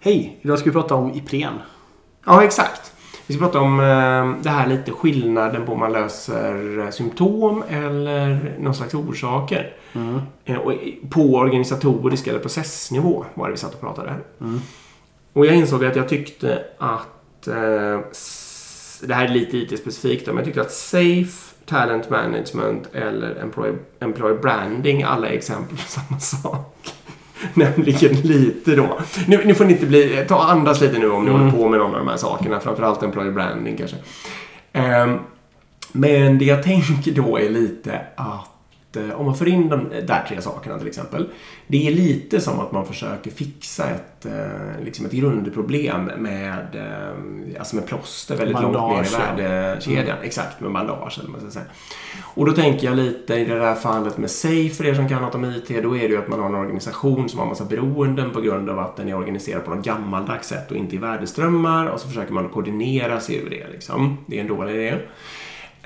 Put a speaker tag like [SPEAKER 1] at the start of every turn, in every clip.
[SPEAKER 1] Hej! Idag ska vi prata om Ipren.
[SPEAKER 2] Ja, exakt. Vi ska prata om eh, det här lite skillnaden på om man löser eh, symptom eller någon slags orsaker.
[SPEAKER 1] Mm.
[SPEAKER 2] Eh, och på organisatorisk eller processnivå var det vi satt och pratade här.
[SPEAKER 1] Mm.
[SPEAKER 2] Och jag insåg att jag tyckte att eh, det här är lite IT-specifikt men jag tyckte att Safe, Talent Management eller Employee, employee Branding alla är exempel på samma sak. Nämligen lite då. Nu, nu får ni inte bli... Ta andas lite nu om ni
[SPEAKER 1] Mm.
[SPEAKER 2] håller på med någon av de här sakerna. Framförallt Employee Branding kanske. Ehm, men det jag tänker då är lite att eh, om man får in de där tre sakerna till exempel. Det är lite som att man försöker fixa ett, eh, liksom ett grundproblem med, eh, alltså med plåster väldigt långt ner
[SPEAKER 1] Bandage,
[SPEAKER 2] i
[SPEAKER 1] ja.
[SPEAKER 2] värdekedjan. Exakt, med bandage eller vad man ska säga. Och då tänker jag lite i det där fallet med Safe, för er som kan något om IT, då är det ju att man har en organisation som har massa beroenden på grund av att den är organiserad på något gammaldags sätt och inte i värdeströmmar och så försöker man koordinera sig ur det. Liksom. Det är en dålig idé.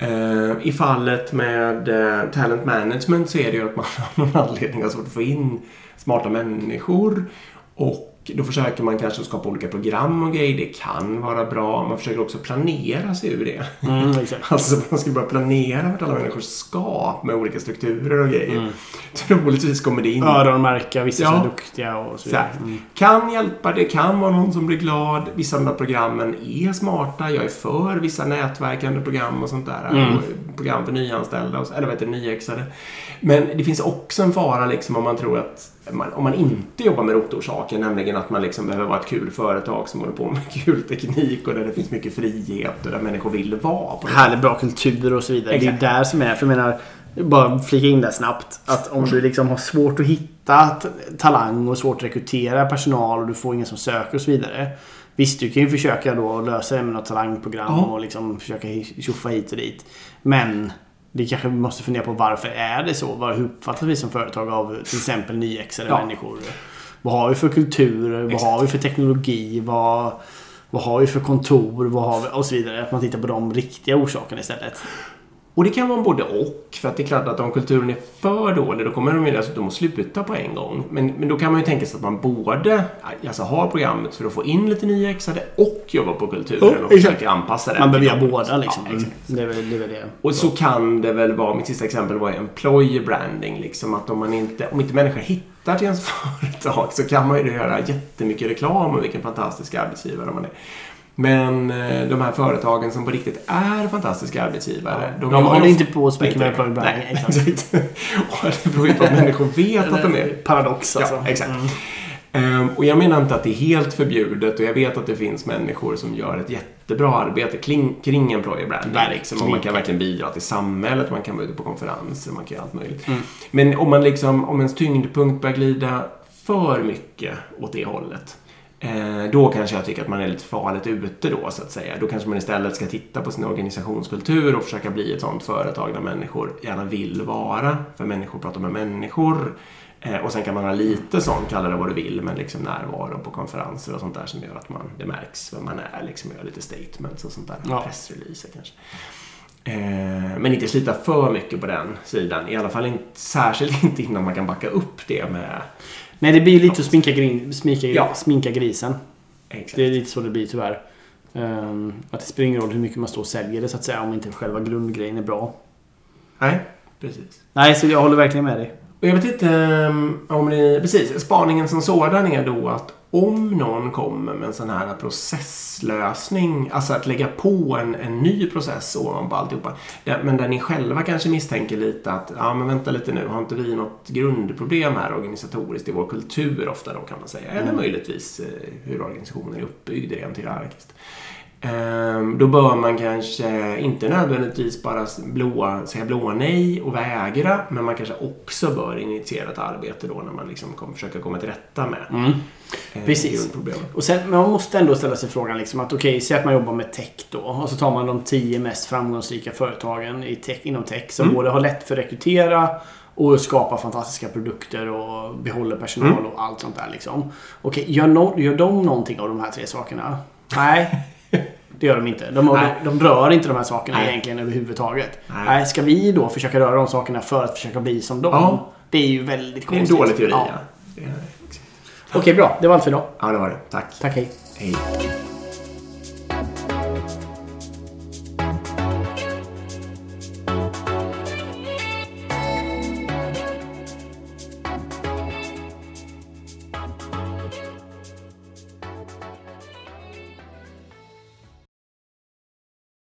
[SPEAKER 2] Eh, I fallet med eh, talent management så är det ju att man av någon anledning har svårt att få in smarta människor. Och då försöker man kanske skapa olika program och grejer. Det kan vara bra. Man försöker också planera sig ur det.
[SPEAKER 1] Mm, exakt.
[SPEAKER 2] Alltså man ska börja planera vart alla människor ska med olika strukturer och grejer. Troligtvis kommer det in.
[SPEAKER 1] Öronmärka, vissa som
[SPEAKER 2] Ja.
[SPEAKER 1] är duktiga och så vidare. Mm.
[SPEAKER 2] Kan hjälpa, det kan vara någon som blir glad. Vissa av de där programmen är smarta. Jag är för vissa nätverkande program och sånt där.
[SPEAKER 1] Mm.
[SPEAKER 2] Program för nyanställda, och, eller vad heter det, nyexade. Men det finns också en fara liksom om man tror att man, om man inte jobbar med rotorsaken, nämligen att man liksom behöver vara ett kul företag som håller på med kul teknik och där det finns mycket frihet och där människor vill vara. På
[SPEAKER 1] Härlig bra kultur och så vidare. Det är
[SPEAKER 2] Exakt.
[SPEAKER 1] där som är. För jag menar, bara flika in där snabbt. Att om du liksom har svårt att hitta talang och svårt att rekrytera personal och du får ingen som söker och så vidare. Visst, du kan ju försöka då lösa det med något talangprogram
[SPEAKER 2] Ja.
[SPEAKER 1] och liksom försöka tjoffa hit och dit. Men det kanske vi måste fundera på varför är det så? Hur uppfattas vi som företag av till exempel nyexade
[SPEAKER 2] Ja.
[SPEAKER 1] människor? Vad har vi för kulturer? Vad har vi för teknologi? Vad, vad har vi för kontor? Vad har vi? Och så vidare. Att man tittar på de riktiga orsakerna istället.
[SPEAKER 2] Och det kan vara både och. För att det är klart att om kulturen är för dålig då kommer de ju dessutom att sluta på en gång. Men, men då kan man ju tänka sig att man både alltså, har programmet för att få in lite nyexade och jobbar på kulturen
[SPEAKER 1] Ja,
[SPEAKER 2] och försöker anpassa det.
[SPEAKER 1] Man behöver göra båda liksom.
[SPEAKER 2] Ja, exakt.
[SPEAKER 1] det, är väl, det är det.
[SPEAKER 2] Och så kan det väl vara, mitt sista exempel var employer branding. Liksom att om, man inte, om inte människor hittar till ens företag så kan man ju göra jättemycket reklam om vilken fantastisk arbetsgivare man är. Men eh, de här företagen som på riktigt är fantastiska arbetsgivare.
[SPEAKER 1] De,
[SPEAKER 2] gör
[SPEAKER 1] håller inte på så mycket med branding.
[SPEAKER 2] Nej,
[SPEAKER 1] exakt.
[SPEAKER 2] Och det beror ju på att människor vet att de är
[SPEAKER 1] Paradox alltså.
[SPEAKER 2] Ja, exakt.
[SPEAKER 1] Mm.
[SPEAKER 2] Ehm, och jag menar inte att det är helt förbjudet och jag vet att det finns människor som gör ett jättebra arbete kring, kring employer branding. Liksom, och man kan verkligen bidra till samhället, man kan vara ute på konferenser, man kan göra allt möjligt.
[SPEAKER 1] Mm.
[SPEAKER 2] Men om man liksom, om ens tyngdpunkt börjar glida för mycket åt det hållet. Eh, då kanske jag tycker att man är lite farligt ute då så att säga. Då kanske man istället ska titta på sin organisationskultur och försöka bli ett sånt företag där människor gärna vill vara. För människor pratar med människor. Eh, och sen kan man ha lite sån, kalla det vad du vill, men liksom närvaro på konferenser och sånt där som gör att man, det märks vem man är. Liksom gör lite statements och sånt där.
[SPEAKER 1] Ja.
[SPEAKER 2] Pressreleaser kanske. Men inte slita för mycket på den sidan. I alla fall inte, särskilt inte innan man kan backa upp det med...
[SPEAKER 1] Nej, det blir ju lite att sminka, grin, sminka,
[SPEAKER 2] Ja.
[SPEAKER 1] sminka grisen.
[SPEAKER 2] Exakt.
[SPEAKER 1] Det är lite så det blir tyvärr. Um, att det spelar ingen roll hur mycket man står och säljer det så att säga om inte själva grundgrejen är bra.
[SPEAKER 2] Nej, precis.
[SPEAKER 1] Nej, så jag håller verkligen med dig.
[SPEAKER 2] Och jag vet inte um, om ni... Precis, spaningen som sådan är då att om någon kommer med en sån här processlösning, alltså att lägga på en, en ny process ovanpå alltihopa. Där, men där ni själva kanske misstänker lite att, ja men vänta lite nu, har inte vi något grundproblem här organisatoriskt i vår kultur ofta då kan man säga. Eller möjligtvis eh, hur organisationen är uppbyggd rent hierarkiskt. Ehm, Då bör man kanske inte nödvändigtvis bara blåa, säga blåa nej och vägra, men man kanske också bör initiera ett arbete då när man liksom kommer, försöker komma till rätta med
[SPEAKER 1] Mm.
[SPEAKER 2] eh,
[SPEAKER 1] Precis. Och sen, men man måste ändå ställa sig frågan liksom att okej, säg att man jobbar med tech då. Och så tar man de tio mest framgångsrika företagen i tech, inom tech som
[SPEAKER 2] Mm.
[SPEAKER 1] både har lätt för att rekrytera och skapa fantastiska produkter och behåller personal
[SPEAKER 2] Mm.
[SPEAKER 1] och allt sånt där liksom. Okej, gör, no, gör de någonting av de här tre sakerna? Nej. Det gör de inte. De, de, de rör inte de här sakerna
[SPEAKER 2] Nej.
[SPEAKER 1] egentligen överhuvudtaget.
[SPEAKER 2] Nej.
[SPEAKER 1] Nej. Ska vi då försöka röra de sakerna för att försöka bli som dem?
[SPEAKER 2] Ja.
[SPEAKER 1] Det är ju väldigt
[SPEAKER 2] Det är en
[SPEAKER 1] konstigt.
[SPEAKER 2] dålig teori,
[SPEAKER 1] Ja.
[SPEAKER 2] ja.
[SPEAKER 1] Okej, bra. Det var allt för idag.
[SPEAKER 2] Ja, det var det. Tack.
[SPEAKER 1] Tack, hej.
[SPEAKER 2] Hej.